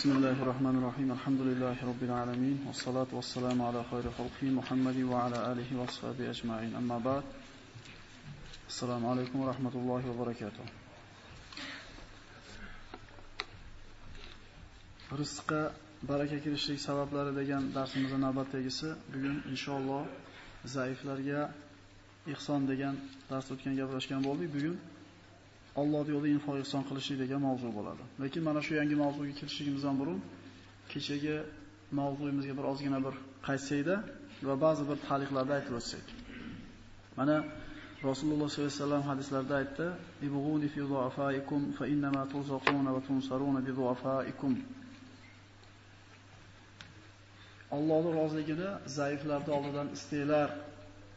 بسم الله الرحمن الرحيم الحمد لله رب العالمين والصلاة والسلام على خير خلقه محمد وعلى آله وصحبه أجمعين أما بعد السلام عليكم ورحمة الله وبركاته rizqqa baraka kirishlik sabablari degan darsimizning navbatdagisi bugun inshaalloh zaiflarga ihson degan dars o'tgan gaplashgan bo'ldik. Bugun Alloh yo'lida info ihson qilishlik degan mavzu bo'ladi. Lekin mana shu yangi mavzuga kirishligimizdan burun kechagi mavzuyimizga bir ozgina bir qaytsayda va ba'zi bir ta'liqlarda aytib o'tsak. Mana Rasululloh sollallohu alayhi vasallam hadislarda aytdi: "Ibghuni fi du'afaikum fa innama tuzaquna va tunsaruna bi du'afaikum." Allohning roziligini zaiflarning oldidan istanglar,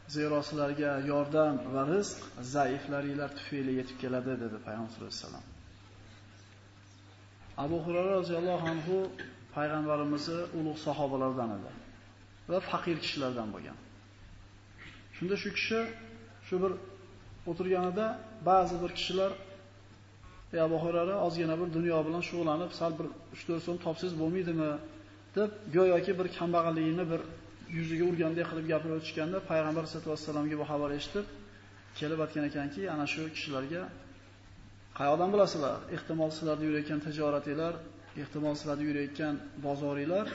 Zero sizlarga yordam va rizq zaiflaringlar tufayli yetib keladi dedi payg'ambar sollallohu alayhi vasallam. Abu Hurayra roziyallohu anhu payg'ambarimizning ulug' sahobalardan edi va faqir kishilardan bo'lgan. Shunda shu kishi shu bir o'tirganida ba'zi bir kishilar "Ey Abu Hurayra, ozgina bir dunyo bilan shug'ullanib, sal bir 3-4 so'm topsiz bo'lmaydimi?" deb go'yoki bir kambag'alligini bir yuziga urgandek qilib gapirib o'tishganda payg'ambar sollallohu alayhi vasallamga bu xabar eshitib kelib aytgan ekanki, ana shu kishilarga qayoqdan bilasizlar? Ehtimol sizlarda yurayotgan tijoratinglar, ehtimol sizlarda yurayotgan bozoringlar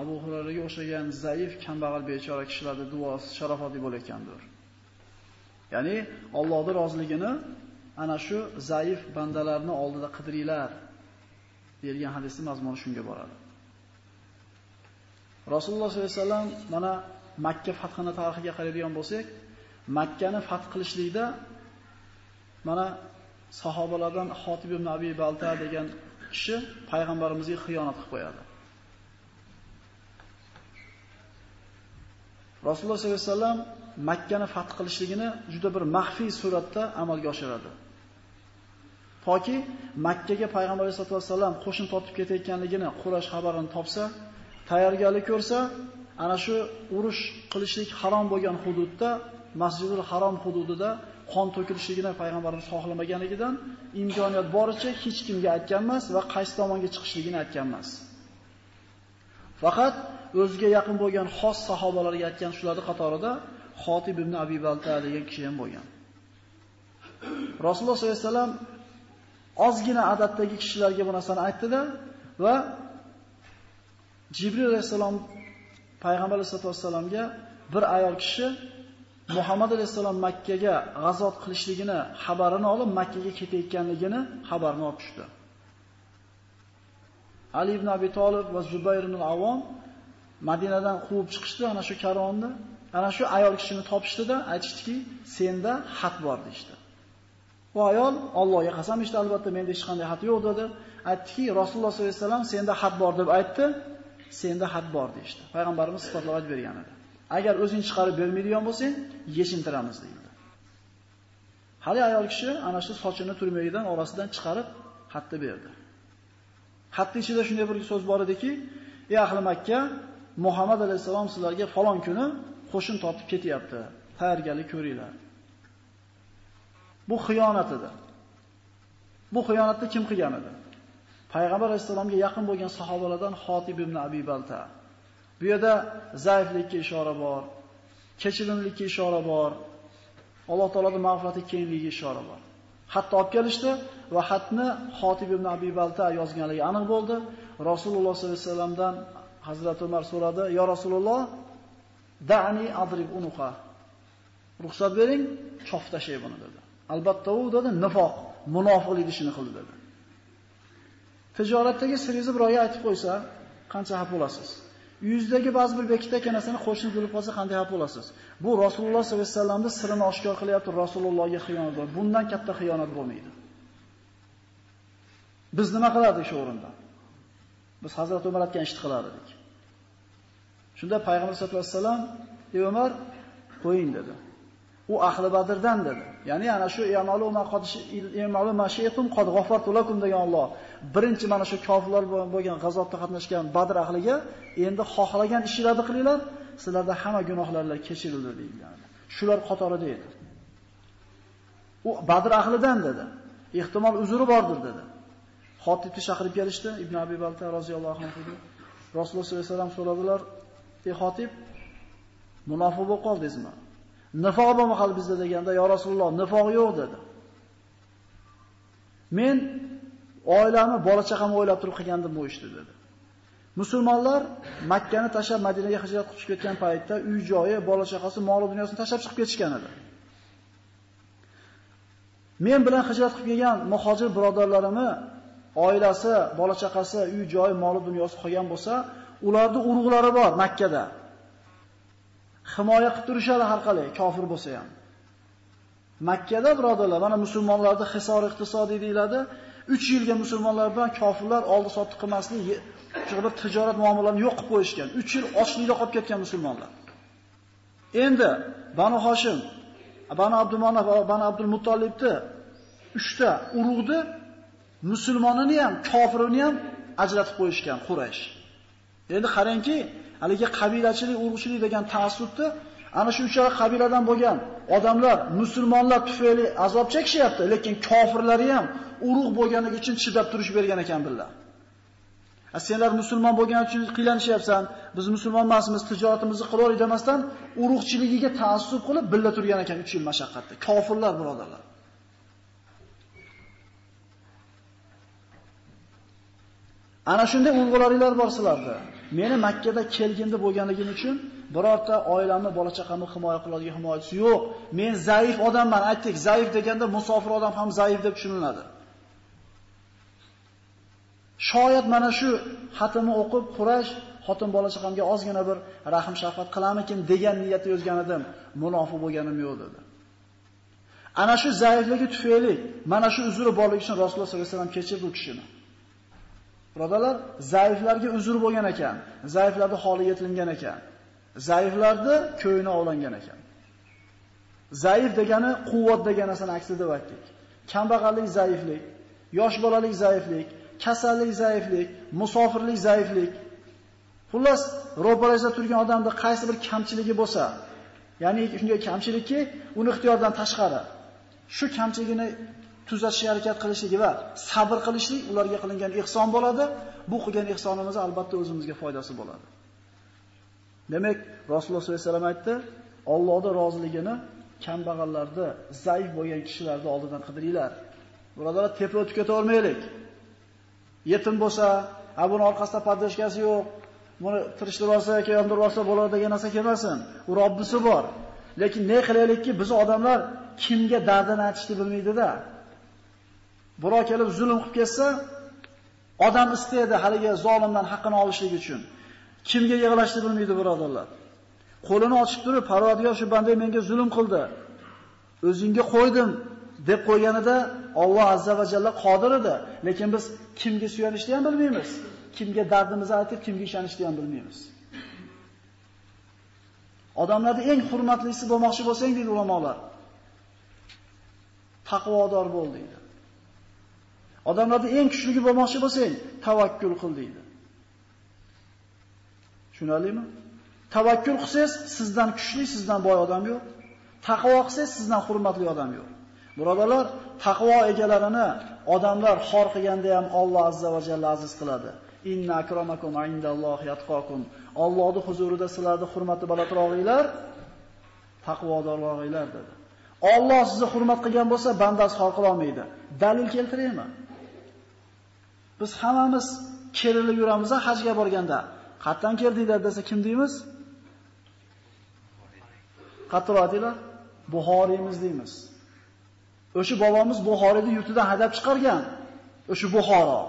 Abu Hurayraga o'xshagan zaif, kambag'al bechora kishilarning duosi sharofatli bo'layotgandir. Ya'ni Allohning roziligini ana shu zaif bandalarni oldida qidiringlar bergan hadisning mazmuni shunga boradi. Rasululloh sollallohu alayhi vasallam mana Makka fathini tarixiga qaraydigan bo'lsak, Makkani fath qilishlikda mana sahobalardan Xotib ibn Abi Balta degan kishi payg'ambarimizga xiyonat qilib qo'yadi. Rasululloh sollallohu alayhi vasallam Makkani fath qilishligini juda bir maxfiy suratda amalga oshiradi. Toki Makkaga payg'ambar sollallohu alayhi vasallam qo'shin tortib ketayotganligini Quraysh xabarini topsa, tayyorgarlik ko'rsa, ana shu urush qilishlik harom bo'lgan hududda, Masjidul Harom hududida qon to'kilishligini payg'ambarimiz xohlamaganligidan imkoniyat boricha hech kimga aytgan emas va qaysi tomonga chiqishligini aytgan emas. Faqat o'ziga yaqin bo'lgan xos sahobalarga aytgan shularning qatorida Xotib ibn Abi Balta degan kishi ham bo'lgan. Rasululloh sollallohu alayhi vasallam ozgina adatdagi kishilarga bu narsani aytdi-da va Jibril alayhisalom payg'ambar sollallohu alayhi vasallamga bir ayol kishi Muhammad alayhisalom Makka ga qilishligini xabarini olib Makka ga ketayotganligini xabarini olib tushdi. Ali ibn Abi Talib va Zubayr ibn Avom Madinadan quvib chiqishdi ana shu karvonni. Ana shu ayol kishini topishdida aytishdiki, senda xat bor deydi. Bu ayol Allohga qasam ichdi, albatta menda hech qanday xat yo'q dedi. Aytdiki, Rasululloh sollallohu alayhi vasallam senda xat bor deb aytdi. Senda had bor deydi. Payg'ambarimiz sifatlab bergan edi. Agar o'zing chiqarib bermaydigan bo'lsang, yechintiramiz deydi. Hali ayol kishi ana shu sochini turmagidan orasidan chiqarib xatni berdi. Xatni ichida shunday bir so'z bor ediki, "Ey ahli Makka, Muhammad alayhisalom sizlarga falon kuni qo'shin tortib ketyapti. Tayyorgarlik ko'ringlar." Bu xiyonat edi. Bu xiyonatni kim qilgan edi? Payg'ambar alayhisalomga yaqin bo'lgan sahobalardan Xotib ibn Abi Balta. Bu yerda zaiflikka ishora bor, kechirimlikka ishora bor, Alloh taoloning mag'firati kengligiga ishora bor. Hatto olib kelishdi va xatni Xotib ibn Abi Balta yozganligi aniq bo'ldi. Rasululloh sollallohu alayhi vasallamdan Hazrat Umar so'radi: "Ya Rasululloh, da'ni adrib unuqa." Ruxsat bering, chof tashay buni dedi. Albatta u dedi nifoq, munofiqlik ishini qildi dedi. Tijoratdagi siringizni birovga aytib qo'ysa, qancha xafa bo'lasiz? Uyingizdagi ba'zi bir bekitda narsani qo'shni bilib qolsa qanday xafa bo'lasiz? Bu Rasululloh sollallohu alayhi vasallamning sirini oshkor qilyapti, Rasulullohga xiyonat bor. Bundan katta xiyonat bo'lmaydi. Biz nima qilardik shu o'rinda? Biz Hazrat Umar aytgan ishni qilar edik. Shunda payg'ambar sollallohu alayhi vasallam, "Ey Umar, qo'ying" dedi. U ahli Badrdan dedi. Ya'ni ana shu yamalu maqodish yamalu mashiyatum qad g'afartu degan Alloh. Birinchi mana shu kofirlar bo'lgan g'azobda qatnashgan Badr ahliga endi xohlagan ishlarni qilinglar, sizlarda hamma gunohlarlar kechirildi deyilgan. Shular qatorida edi. U Badr ahlidan dedi. Ehtimol uzri bordir dedi. Xotibni chaqirib kelishdi, Ibn Abi Balta roziyallohu anhu. Rasululloh sollallohu alayhi vasallam so'radilar: "Ey Xotib, munofiq bo'lib qoldingizmi?" Nifoq bo'lmaqal bizda deganda, "Ya Rasululloh, nifoq yo'q" dedi. Men oilamni, bola chaqamni o'ylab turib qilgandim bu ishni dedi. Musulmonlar Makka ni tashlab Madinaga hijrat qilib ketgan paytda uy joyi, bola chaqasi, mol dunyosini tashlab chiqib ketishgan edi. Men bilan hijrat qilib kelgan muhojir birodarlarimni oilasi, bola chaqasi, uy joyi, mol dunyosi qolgan bo'lsa, ularning urug'lari bor Makkada. Himoya qilib turishadi har qalay, kofir bo'lsa ham. Makkada birodarlar, mana musulmonlarda hisor iqtisodiy deyiladi. 3 yilga musulmonlar bilan kofirlar oldi sotdi qilmaslik, shu bir tijorat muomalalarini yo'q qilib qo'yishgan. 3 yil ochlikda qolib ketgan musulmonlar. Endi Banu Hoshim, Banu Abdumanaf va Banu Abdul Muttolibni 3 ta urug'ni musulmonini ham, kofirini ham ajratib qo'yishgan Quraysh. Endi qarangki, haligi qabilachilik, urug'chilik degan ta'assubni ana shu uchala qabiladan bo'lgan odamlar musulmonlar tufayli azob chekishyapti, lekin kofirlari ham urug' bo'lganligi uchun chidab turish bergan ekan billar. Senlar musulmon bo'lgani uchun qiylanishyapsan, biz musulmon emasmiz, tijoratimizni qilaver demasdan urug'chiligiga ta'assub qilib billa turgan ekan 3 yil mashaqqatda. Kofirlar birodarlar. Ana shunday urg'ularinglar bor sizlarda. Meni Makkada kelgindi bo'lganligim uchun birorta oilamni, bola chaqamni himoya qiladigan himoyachisi yo'q. Men zaif odamman. Aytdik, zaif deganda musofir odam ham zaif deb tushuniladi. Shoyat mana shu xatimni o'qib Quraysh xotin bola chaqamga ozgina bir rahim shafqat qilamikin degan niyatda yozgan edim. Munofiq bo'lganim yo'q dedi. Ana shu zaifligi tufayli mana shu uzri borligi uchun Rasululloh sollallohu alayhi vasallam kechirdi u kishini. Birodalar, zaiflarga uzr bo'lgan ekan, zaiflarni holi yetilgan ekan. Zaiflarni ko'yini ovlangan ekan. Zaif degani quvvat degan narsani aksi deb aytdik. Kambag'allik zaiflik, yosh bolalik zaiflik, kasallik zaiflik, musofirlik zaiflik. Xullas, ro'parasida turgan odamda qaysi bir kamchiligi bo'lsa, ya'ni shunday kamchilikki, uni ixtiyordan tashqari. Shu kamchiligini tuzatishga harakat qilishligi va sabr qilishlik ularga qilingan ihson bo'ladi. Bu qilgan ihsonimiz albatta o'zimizga foydasi bo'ladi. Demak, Rasululloh sollallohu alayhi vasallam aytdi, Allohning roziligini kambag'allarda, zaif bo'lgan kishilarda oldidan qidiringlar. Birodarlar, tepa o'tib ketavermaylik. Yetim bo'lsa, ha buni orqasida podeshkasi yo'q, buni tirishtirib olsa, yondirib olsa bo'ladi degan narsa kelmasin. U Robbisi bor. Lekin ne qilaylikki, biz odamlar kimga dardini aytishni bilmaydi-da. Birov kelib zulm qilib ketsa, odam istaydi haligi zolimdan haqqini olishlik uchun. Kimga yig'lashni bilmaydi birodarlar. Qo'lini ochib turib, Parvardigor shu banda menga zulm qildi. O'zingga qo'ydim deb qo'yganida Alloh azza va jalla qodir edi, lekin biz kimga suyanishni ham bilmaymiz. Kimga dardimizni aytib, kimga ishonishni ham bilmaymiz. Odamlarning eng hurmatlisi bo'lmoqchi bo'lsang deydi ulamolar. Taqvodor bo'l deydi. Odamlarda eng kuchligi bo'lmoqchi bo'lsang, tavakkul qil deydi. Tushunarlimi? Tavakkul qilsangiz, sizdan kuchli, sizdan boy odam yo'q. Taqvo qilsangiz, sizdan hurmatli odam yo'q. Birodarlar, taqvo egalarini odamlar xor qilganda ham Alloh azza va jalla aziz qiladi. Inna akramakum indallohi yatqakum. Allohning huzurida sizlarni hurmati balandrog'inglar, taqvodorlaringlar dedi. Alloh sizni hurmat qilgan bo'lsa, bandasi xor qila olmaydi. Dalil keltiraymi? Biz hammamiz kerilib yuramiz hajga borganda. Qatdan keldinglar desa kim deymiz? Qattiqroq aytinglar. Buxoriymiz deymiz. O'sha bobomiz Buxoriyni yurtidan haydab chiqargan. O'sha Buxoro.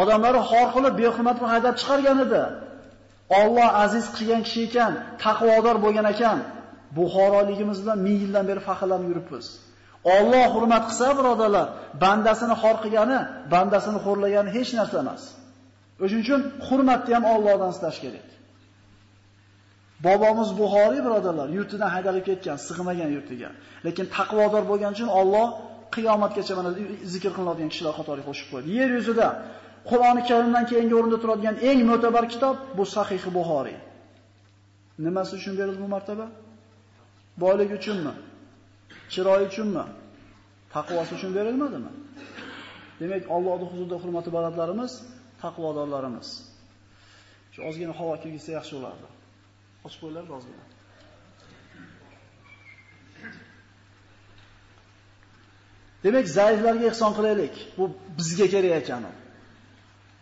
Odamlarni xor qilib, behurmat qilib haydab chiqargan edi. Alloh aziz qilgan kishi ekan, taqvodor bo'lgan ekan. Buxoroligimiz bilan 1000 yildan beri faxrlanib yuribmiz. Alloh hurmat qilsa, birodarlar, bandasini xor qilgani, bandasini xo'rlagani hech narsa emas. O'shuning uchun hurmatni ham Allohdan istash kerak. Bobomiz Buxoriy birodarlar yurtidan haydalib ketgan, sig'magan yurtiga. Lekin taqvodor bo'lgani uchun Alloh qiyomatgacha mana zikr qilinadigan kishilar qatoriga qo'shib qo'ydi. Yer yuzida Qur'oni Karimdan keyingi o'rinda turadigan eng mo'tabar kitob bu Sahih Buxoriy. Nimasi uchun berildi bu martaba? Boylik uchunmi? Chiroy uchunmi? Taqvosi uchun berilmadimi? Demak, Allohning huzurida hurmati balandlarimiz taqvodorlarimiz. Shu ozgina havo kirgizsa yaxshi bo'lardi. Ochib qo'ylar ozgina. Demak, zaiflarga ehson qilaylik. Bu bizga kerak ekan.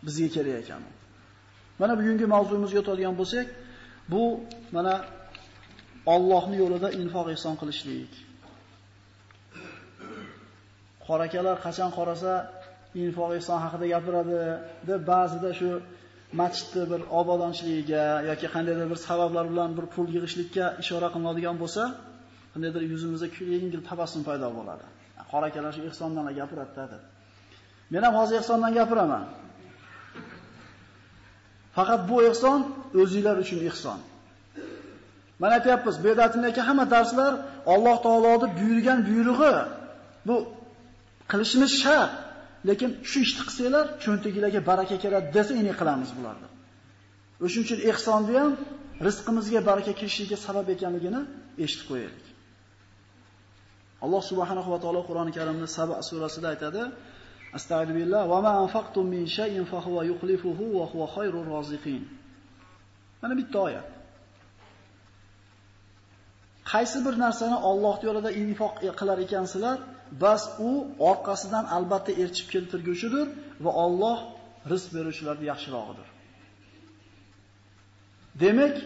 Bizga kerak ekan. Mana bugungi mavzuimizga o'tadigan bo'lsak, bu mana Allohning yo'lida infoq ehson qilishlik. Qorakalar qachon qorasa infoq ehson haqida gapiradi deb ba'zida shu masjidni bir obodonchiligiga yoki qandaydir bir sabablar bilan bir pul yig'ishlikka ishora qilinadigan bo'lsa, qandaydir yuzimizda yengil tabassum paydo bo'ladi. Qora akalar shu ehsondan gapiradi deb. Men ham hozir ehsondan gapiraman. Faqat bu ehson o'zinglar uchun ehson. Mana aytyapmiz, bu yerda hamma darslar Alloh taoloning buyurgan buyrug'i. Bu qilishimiz shart. Lekin shu ishni qilsanglar, cho'ntagilarga baraka keladi desa, endi qilamiz bularni. O'shuning uchun ehsonni ham rizqimizga baraka kelishiga sabab ekanligini eshitib qo'yaylik. Alloh subhanahu va taolo Qur'oni Karimda Saba surasida aytadi: "Astagfir billah va ma anfaqtum min shay'in fa huwa yukhlifuhu va huwa khayrur roziqin. Mana bitta oyat. Qaysi bir narsani Alloh yo'lida infoq qilar ekansizlar, bas u orqasidan albatta erchib keltirguchidir va Alloh rizq beruvchilardan yaxshirog'idir. Demak,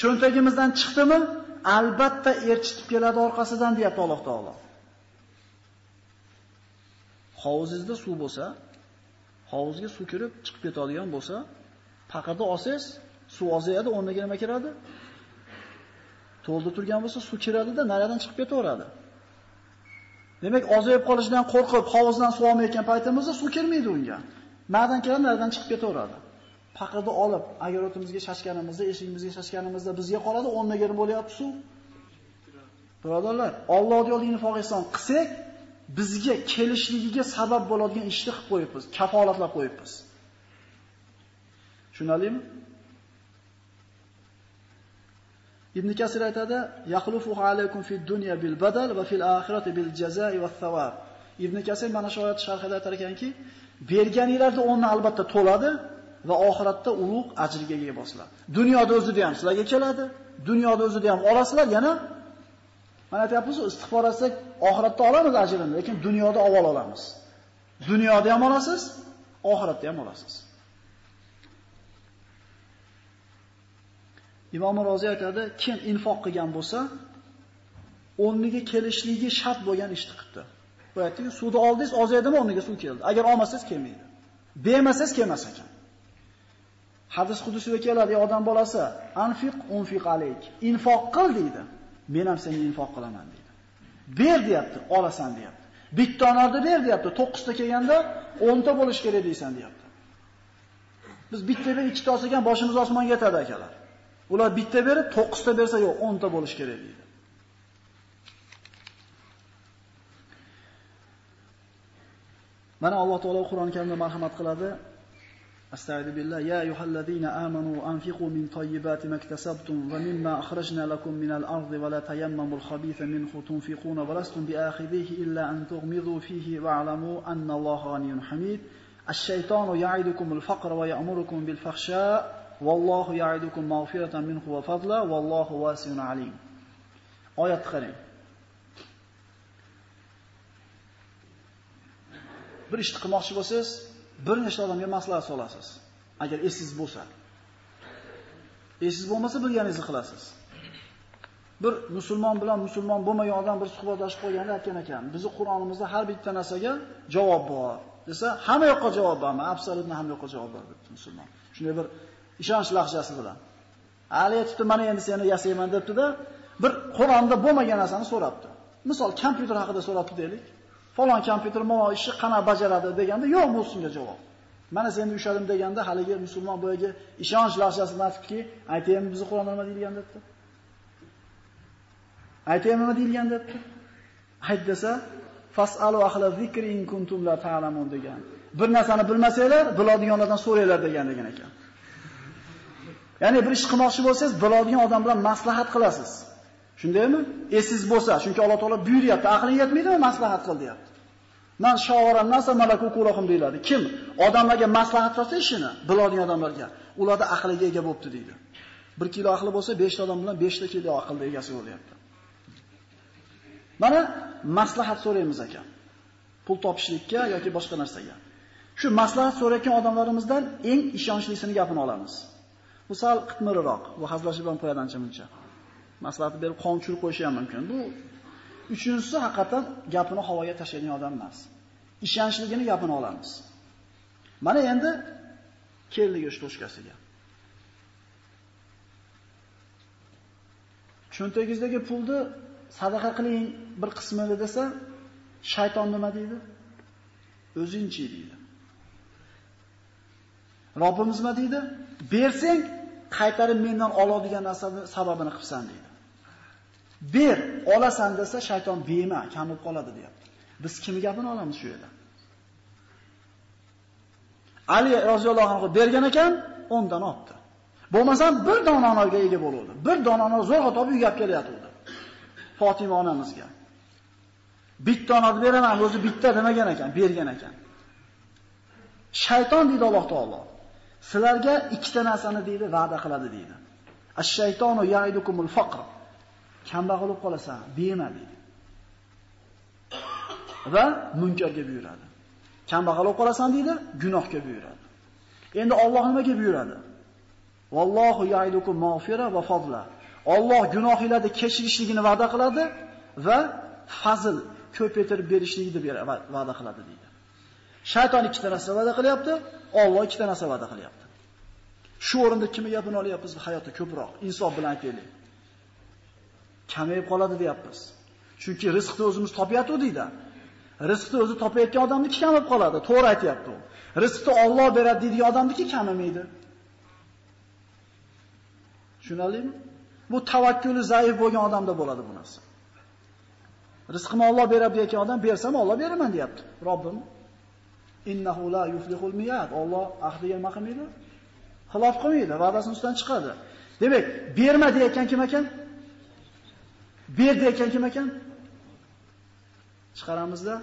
cho'ntagimizdan chiqdimi, albatta erchitib keladi orqasidan deyapti Alloh taolo. Hovuzingizda suv bo'lsa, hovuzga suv kirib chiqib ketadigan bo'lsa, paqada olsangiz, suv ozayadi, o'rniga nima kiradi? To'lda turgan bo'lsa, suv kiradida naradan chiqib ketaveradi. Demak, ozayib qolishidan qo'rqib, hovuzdan suv olmayotgan paytimizda suv kirmaydi unga. Naridan kiradi, naridan chiqib ketaveradi. Paqirni olib, agar o'timizga shashganimizda, eshigimizga shashganimizda bizga qoladi, o'rniga nima bo'lyapti suv? Birodarlar, Alloh yo'lida infoq qilsak, bizga kelishligiga sabab bo'ladigan ishni qilib qo'yibmiz, kafolatlab qo'yibmiz. Tushunalingmi? Ibn Kasir aytadi: "Yaqlufu alaykum fid dunya bil badal va fil oxirati bil jazaa'i va thawab." Ibn Kasir mana shu oyat sharhida aytar ekanki, berganinglarda o'rni albatta to'ladi va oxiratda ulug' ajrga ega bo'lasizlar. Dunyoda o'zida ham sizlarga keladi, dunyoda o'zida ham olasizlar, yana mana aytyapmiz, istig'for etsak oxiratda olamiz ajrini, lekin dunyoda avval olamiz. Dunyoda ham olasiz, oxiratda ham olasiz. Imom Rozi aytadi, kim infoq qilgan bo'lsa, o'rniga kelishligi shart bo'lgan ishni qildi. Bu aytdiki, suvni oldingiz ozaydimi, o'rniga suv keldi. Agar olmasangiz kelmaydi. Bermasangiz kelmas ekan. Hadis qudusida keladi, odam bolasi, anfiq unfiq alayk. Infoq qil deydi. Men ham senga infoq qilaman deydi. Ber deyapti, olasan deyapti. Bitta onarda ber deyapti, 9 ta kelganda 10 ta bo'lish kerak deysan deyapti. Biz bitta bir ikkita olsak ham boshimiz osmonga yetadi akalar. Ular bitta berib, 9 ta bersa yo'q, 10 ta bo'lish kerak deydi. Mana Alloh taolo Qur'on Karimda marhamat qiladi. Astagfiru billah ya ayyuhallazina amanu anfiqu min tayyibati maktasabtum va mimma akhrajna lakum minal ardi va la tayammamul khabitha minhu tunfiquna wa lastum bi'akhidhihi illa an tughmidu fihi wa'lamu anna Alloha ghaniyyun hamid. Ash-shaytonu ya'idukumul faqra va ya'murukum bil fahsha' Vallohu ya'idukum mag'firatan minhu va fadla vallohu wasi'un alim. Oyat qarang. Bir ishni qilmoqchi bo'lsangiz, bir nechta odamga maslahat solasiz. Agar esiz bo'lsa. Esiz bo'lmasa bilganingizni qilasiz. Bir musulmon bilan musulmon bo'lmagan odam bir suhbatlashib qo'yganda aytgan ekan, "Bizning Qur'onimizda har bitta narsaga javob bor. desa, hamma yoqqa javob bormi? Absolutni hamma yoqqa javob bor debdi musulmon. Shunday bir ishonch lahjasi bilan. Hali aytibdi, mana endi seni yasayman debdi-da, bir Qur'onda bo'lmagan narsani so'rabdi. Misol, kompyuter haqida so'rabdi deylik. Falon kompyuter mana ishni qana bajaradi deganda, yo'q bu unga javob. Mana seni ushladim deganda haligi musulmon boyaga ishonch lahjasini aytibki, aytaymi bizni Qur'onda nima deyilgan debdi. Aytaymi nima deyilgan debdi. Ayt desa, fasalu ahla zikri in kuntum la ta'lamun degan. Bir narsani bilmasanglar, biladiganlardan so'ranglar degan degan ekan. Ya'ni bir ish qilmoqchi bo'lsangiz, biladigan odam bilan maslahat qilasiz. Shundaymi? Esiz bo'lsa, chunki Alloh taolo buyuryapti, aqling yetmaydimi, maslahat qil deyapti. Man shovaram narsa malaku qulahum deyiladi. Kim odamlarga maslahat qilsa ishini, biladigan odamlarga, ularda aqliga ega bo'pti deydi. 1 kilo aqli bo'lsa 5 ta odam bilan 5 ta kilo aqlda egasi bo'lyapti. Mana maslahat so'raymiz ekan. Pul topishlikka yoki boshqa narsaga. Shu maslahat so'rayotgan odamlarimizdan eng ishonchlisini gapini olamiz. Bu sal qitmiriroq. bu hazlashib ham qo'yadi ancha-muncha. Maslahat berib qon tushirib qo'yishi ham mumkin. Bu uchinchisi haqiqatan gapini havoga tashlaydigan odam emas. Ishonchligini gapini olamiz. Mana endi keldi go'sht to'shkasiga. Cho'ntagingizdagi pulni sadaqa qiling bir qismini desa, shayton nima deydi? O'zingchi deydi. Robbimiz nima deydi? Bersang, qaytarib mendan oladigan narsani sababini qilsan deydi. Ber, olasan desa shayton bema, kam bo'lib qoladi deyapti. Biz kim gapini olamiz shu yerda? Ali roziyallohu anhu bergan ekan, 10 dan olibdi. Bo'lmasa bir dona onaga ega bo'lardi. Bir dona ona zo'rg'a topib uyga olib kelyapti. Fatima onamizga. Bitta onani beraman, o'zi bitta demagan ekan, bergan ekan. Shayton deydi Alloh taolo. Sizlarga ikkita narsani deydi, va'da qiladi deydi. Ash-shaytonu ya'idukumul faqr. Kambag'al bo'lib qolasan, bema deydi. Va munkarga buyuradi. Kambag'al bo'lib qolasan deydi, gunohga buyuradi. Endi Alloh nimaga buyuradi? Vallohu ya'idukum mag'fira va fadla. Alloh gunohinglarni kechirishligini va'da qiladi va fazl ko'paytirib berishligini va'da qiladi deydi. Shayton ikkita narsa va'da qilyapti, Alloh ikkita narsa va'da qilyapti. Shu o'rinda kimga gapini olyapmiz hayotda ko'proq insof bilan aytaylik. Kamayib qoladi deyapmiz. Chunki rizqni o'zimiz topyapti deydi. Rizqni o'zi topayotgan odamniki kamayib qoladi, to'g'ri aytyapti u. Rizqni Alloh beradi deydigan odamniki kamamaydi. Tushunarlimi? Bu tavakkuli zaif bo'lgan odamda bo'ladi bu narsa. Rizqimni Alloh beradi degan odam bersam Alloh beraman deyapti. Robbim innahu la yuflihul miyad. Alloh ahdiga nima qilmaydi? Xilof qilmaydi, va'dasini ustidan chiqadi. Demak, berma deyotgan kim ekan? Ber deyotgan kim ekan? Chiqaramizda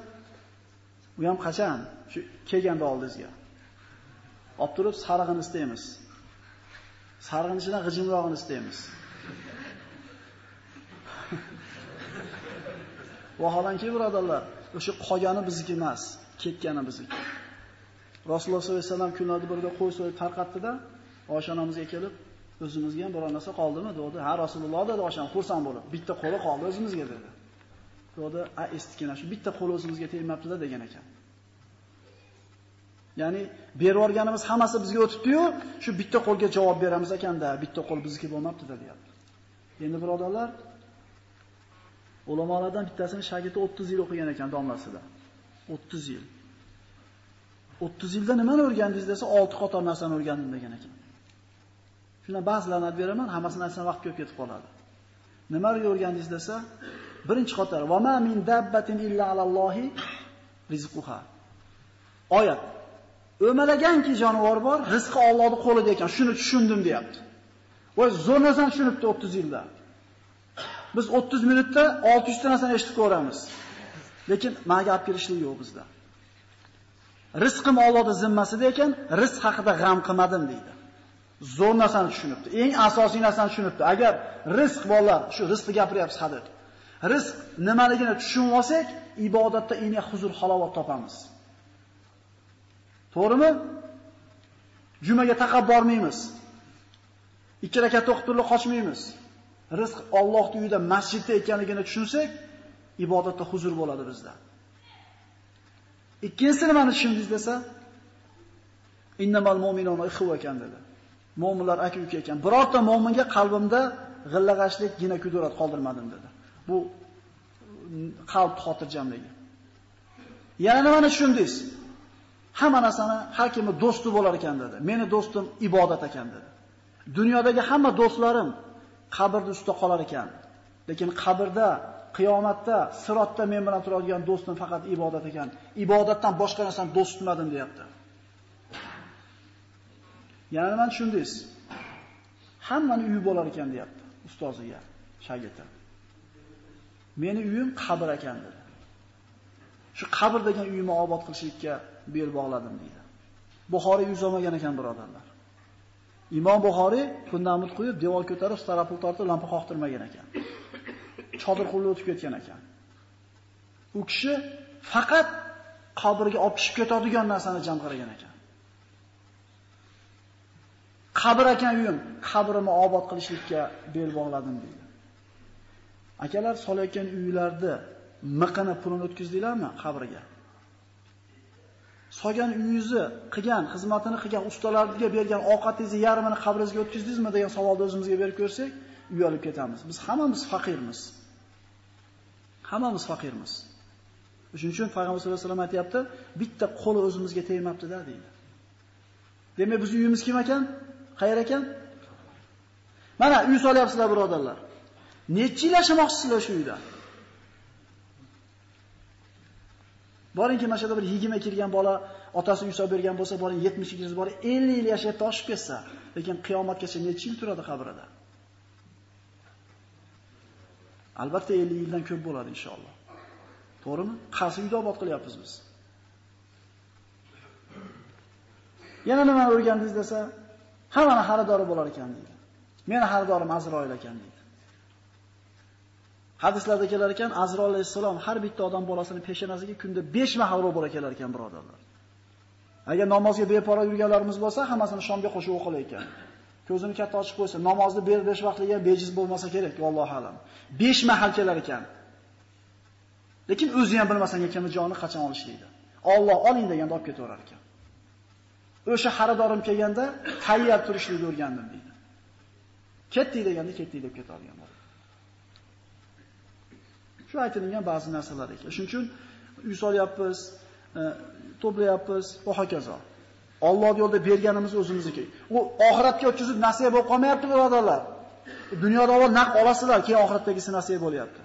u ham qachon? Shu kelganda oldingizga. Olib turib sarig'ini istaymiz. Sarig'in ichidan g'ijimrog'ini istaymiz. Vaholanki birodarlar, o'sha qolgani bizniki emas, ketgani bizniki. Rasululloh sollallohu alayhi vasallam kunlarda birida qo'y so'yib tarqatdi-da, Oysha onamizga kelib, o'zimizga ham biror narsa qoldimi dedi. Ha Rasululloh dedi Oysha xursand bo'lib, bitta qo'li qoldi o'zimizga dedi. Dedi, a estikina shu bitta qo'li o'zimizga tegmabdi-da degan ekan. Ya'ni berib yuborganimiz hammasi bizga o'tibdi-yu, shu bitta qo'lga javob beramiz ekanda, bitta qo'l bizniki bo'lmabdi-da deyapti. Endi birodarlar, Ulamolardan bittasini shagirdi 30 yil o'qigan ekan domlasida. 30 yil. 30 yilda nimani o'rgandingiz desa 6 qator narsani o'rgandim degan ekan. Shundan ba'zilarini aytib beraman, hammasini aytsam vaqt ko'p ketib qoladi. Nimani o'rgandingiz desa, birinchi qator va ma min dabbatin illa alallohi rizquha. Oyat. O'malaganki jonivor bor, rizqi Allohning qo'lida ekan, shuni tushundim deyapti. Voy zo'r narsani tushunibdi 30 yilda. Biz 30 minutda 600 ta narsani eshitib ko'ramiz. Lekin menga olib kelishlik yo'q bizda. Rizqim Allohning zimmasida ekan, rizq haqida g'am qilmadim deydi. Zo'r narsani tushunibdi. Eng asosiy narsani tushunibdi. Agar rizq bolalar, shu rizqni gapiryapsiz hadis. Rizq nimaligini tushunib olsak, ibodatda eng huzur halovat topamiz. To'g'rimi? Jumaga taqab bormaymiz. Ikki rakat o'qib turib qochmaymiz. rizq Allohning uyida masjidda ekanligini tushunsak, ibodatda huzur bo'ladi bizda. Ikkinchisi nimani tushundingiz desa, innamal mu'minuna ikhwa ekan dedi. Mu'minlar aka-uka ekan. Birorta mu'minga qalbimda g'illag'ashlik, gina kudurat qoldirmadim dedi. Bu qalb xotirjamligi. Yana nimani tushundingiz? Hamma narsani har kimni do'sti bo'lar ekan dedi. Meni do'stim ibodat ekan dedi. Dunyodagi hamma do'stlarim qabrda ustida qolar ekan. Lekin qabrda, qiyomatda, sirotda men bilan turadigan do'stim faqat ibodat ekan. Ibodatdan boshqa narsani do'st tutmadim deyapti. Yana nima tushundingiz? Hammani uyi bo'lar ekan deyapti ustoziga, shagirdi. Meni uyim qabr ekan dedi. Shu qabr degan uyimni obod qilishlikka bel bog'ladim deydi. Buxoriy yuz olmagan ekan birodarlar. Imom Buxoriy kundamut qo'yib, devor ko'tarib, starapul tortib, lampa qoqtirmagan ekan. Chodir qulli o'tib ketgan ekan. U kishi faqat qabrga olib tushib ketadigan narsani jam ekan. Qabr ekan uyim, qabrimni obod qilishlikka bel bog'ladim deydi. Akalar solayotgan uylarni miqini pulini o'tkazdinglarmi qabrga? Solgan uyingizni qilgan, xizmatini qilgan ustalarga bergan ovqatingizni yarmini qabringizga o'tkazdingizmi degan savolni o'zimizga berib ko'rsak, uyalib ketamiz. Biz hammamiz faqirmiz. Hammamiz faqirmiz. Shuning uchun payg'ambar sollallohu alayhi vasallam aytayapti, bitta qo'li o'zimizga tegmabdi-da deydi. Demak, biz uyimiz kim ekan? Qayer ekan? Mana uy solyapsizlar, birodarlar. Necha yil yashamoqchisizlar shu uyda? Boringki, mana shunda bir 20 kirgan bola otasi uy solib bergan bo'lsa, boring 70 kirsa, boring 50 yil yashab toshib ketsa, lekin qiyomatgacha necha yil turadi qabrida? Albatta 50 yildan ko'p bo'ladi inshaalloh. To'g'rimi? Qaysi uyda obod qilyapmiz biz? Yana nima o'rgandingiz desa, hammani xaridori bo'lar ekan deydi. Meni xaridorim Azroil ekan deydi. Hadislarda kelar ekan, Azroil alayhissalom har bitta odam bolasini peshonasiga kunda 5 mahavro ro'bora kelar ekan, birodarlar. Agar namozga beparvo yurganlarimiz bo'lsa, hammasini shomga qo'shib o'qilar ekan. Ko'zini katta ochib qo'ysa, namozni ber besh vaqtliga bejiz bo'lmasa kerak, vallohu alam. 5 mahal kelar ekan. Lekin o'zi ham bilmasan ekan joni qachon olishlikni. Alloh oling deganda olib ketaverar ekan. O'sha xaridorim kelganda tayyor turishlikni o'rgandim deydi. Ketdik deganda ketdik deb ketadigan bo'ldi. Shu aytilgan ba'zi narsalar ekan. Shuning uchun uy solyapmiz, e, to'playapmiz va hokazo. Alloh yo'lda berganimiz o'zimizniki. U oxiratga o'tkazib nasiya bo'lib qolmayapti, birodarlar. Dunyoda avval naq olasizlar, keyin oxiratdagisi nasiya bo'lyapti.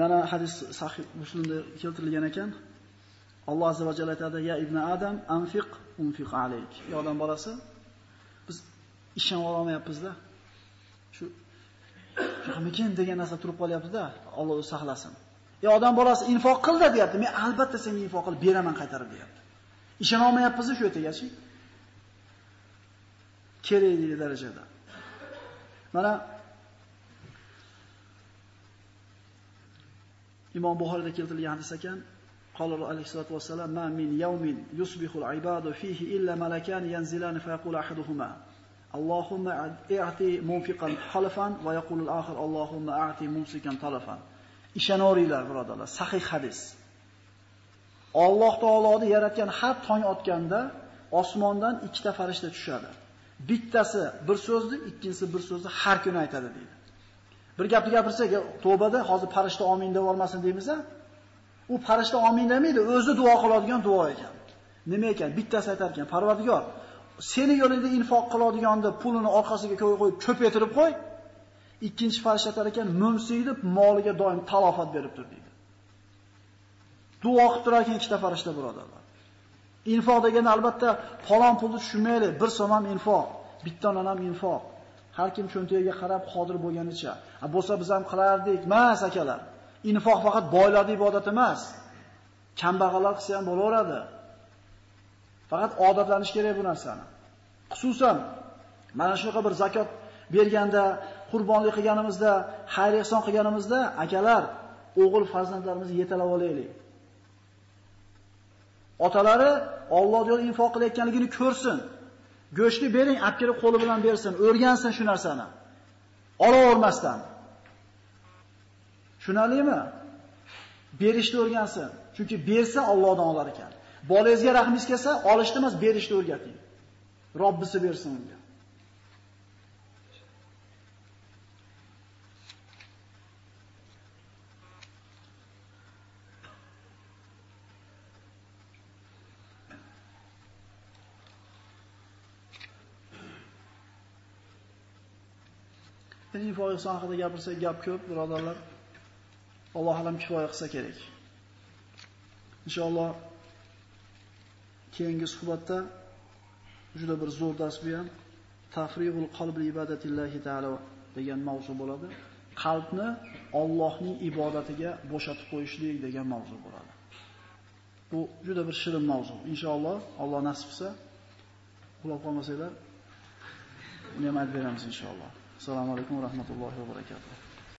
Mana hadis sahih Muslimda keltirilgan ekan. Alloh azza va jalla aytadi: "Ya ibn Adam, anfiq unfiq alayk." Ey odam bolasi, biz ishonib olmayapmiz-da. Shu shamikin degan narsa turib qolyapti-da, Alloh o'zi saqlasin. Ey odam bolasi, infoq qildi deyapti. Men albatta senga infoq qilib beraman qaytarib deyapti. Ishona olmayapmiz shu yergachi. Kerak degan darajada. Mana Imom Buxoriyda keltirilgan hadis ekan, قال عليه الصلاة والسلام ما من يوم يصبح العباد فيه إلا ملكان ينزلان فيقول أحدهما اللهم اعطي منفقا خلفا ويقول الآخر اللهم اعطي ممسكا طلفا Ishonoringlar birodarlar sahih hadis Alloh taoloni yaratgan har tong otganda osmondan ikkita farishta tushadi bittasi bir so'zni ikkinchisi bir so'zni har kuni aytadi deydi bir gapni gapirsak e, tavbada hozir farishta omin deb olmasin deymiz U farishta omin demaydi, o'zi duo qiladigan duo ekan. Nima ekan? Bittasi aytar ekan, Parvardigor, seni yo'lingda infoq qiladiganda pulini orqasiga qo'yib cho'p etirib qo'y. Ikkinchi farishta aytar ekan, deb moliga doim talofat berib tur deydi. Duo qilib turar ekan ikkita farishta birodarlar. Infoq degani albatta falon pulni tushunmaylik, bir so'm ham infoq, bittadan ham infoq. Har kim cho'ntagiga qarab qodir bo'lganicha. Bo'lsa biz ham qilardik, mas akalar. Infoq faqat boylarning ibodati emas. Kambag'allar qilsa ham bo'laveradi. Faqat odatlanish kerak bu narsani. Xususan mana shunaqa bir zakot berganda, qurbonlik qilganimizda, xayr ehson qilganimizda akalar, o'g'il farzandlarimizni yetalab olaylik. Otalari Alloh yo'lida infoq qilayotganligini ko'rsin. Go'shtni bering, olib qo'li bilan bersin, o'rgansin shu narsani. Olavermasdan. Tushunarlimi? Berishni o'rgansin. Chunki bersa Allohdan olar ekan. Bolangizga rahmingiz kelsa, olishni emas, berishni o'rgating. Robbisi bersin unga. Mening foizson haqida gapirsak gap ko'p, birodarlar. Alloh alam kifoya qilsa kerak. Inshaalloh keyingi suhbatda juda bir zo'r dars bu ham tafriqul qalbi ibadatillahi taala degan mavzu bo'ladi. Qalbni Allohning ibodatiga bo'shatib qo'yishlik degan mavzu bo'ladi. Bu juda bir shirin mavzu. Inshaalloh Alloh nasib qilsa, quloq qolmasanglar, uni ham aytib beramiz inshaalloh. Assalomu alaykum va rahmatullohi va barakatuh.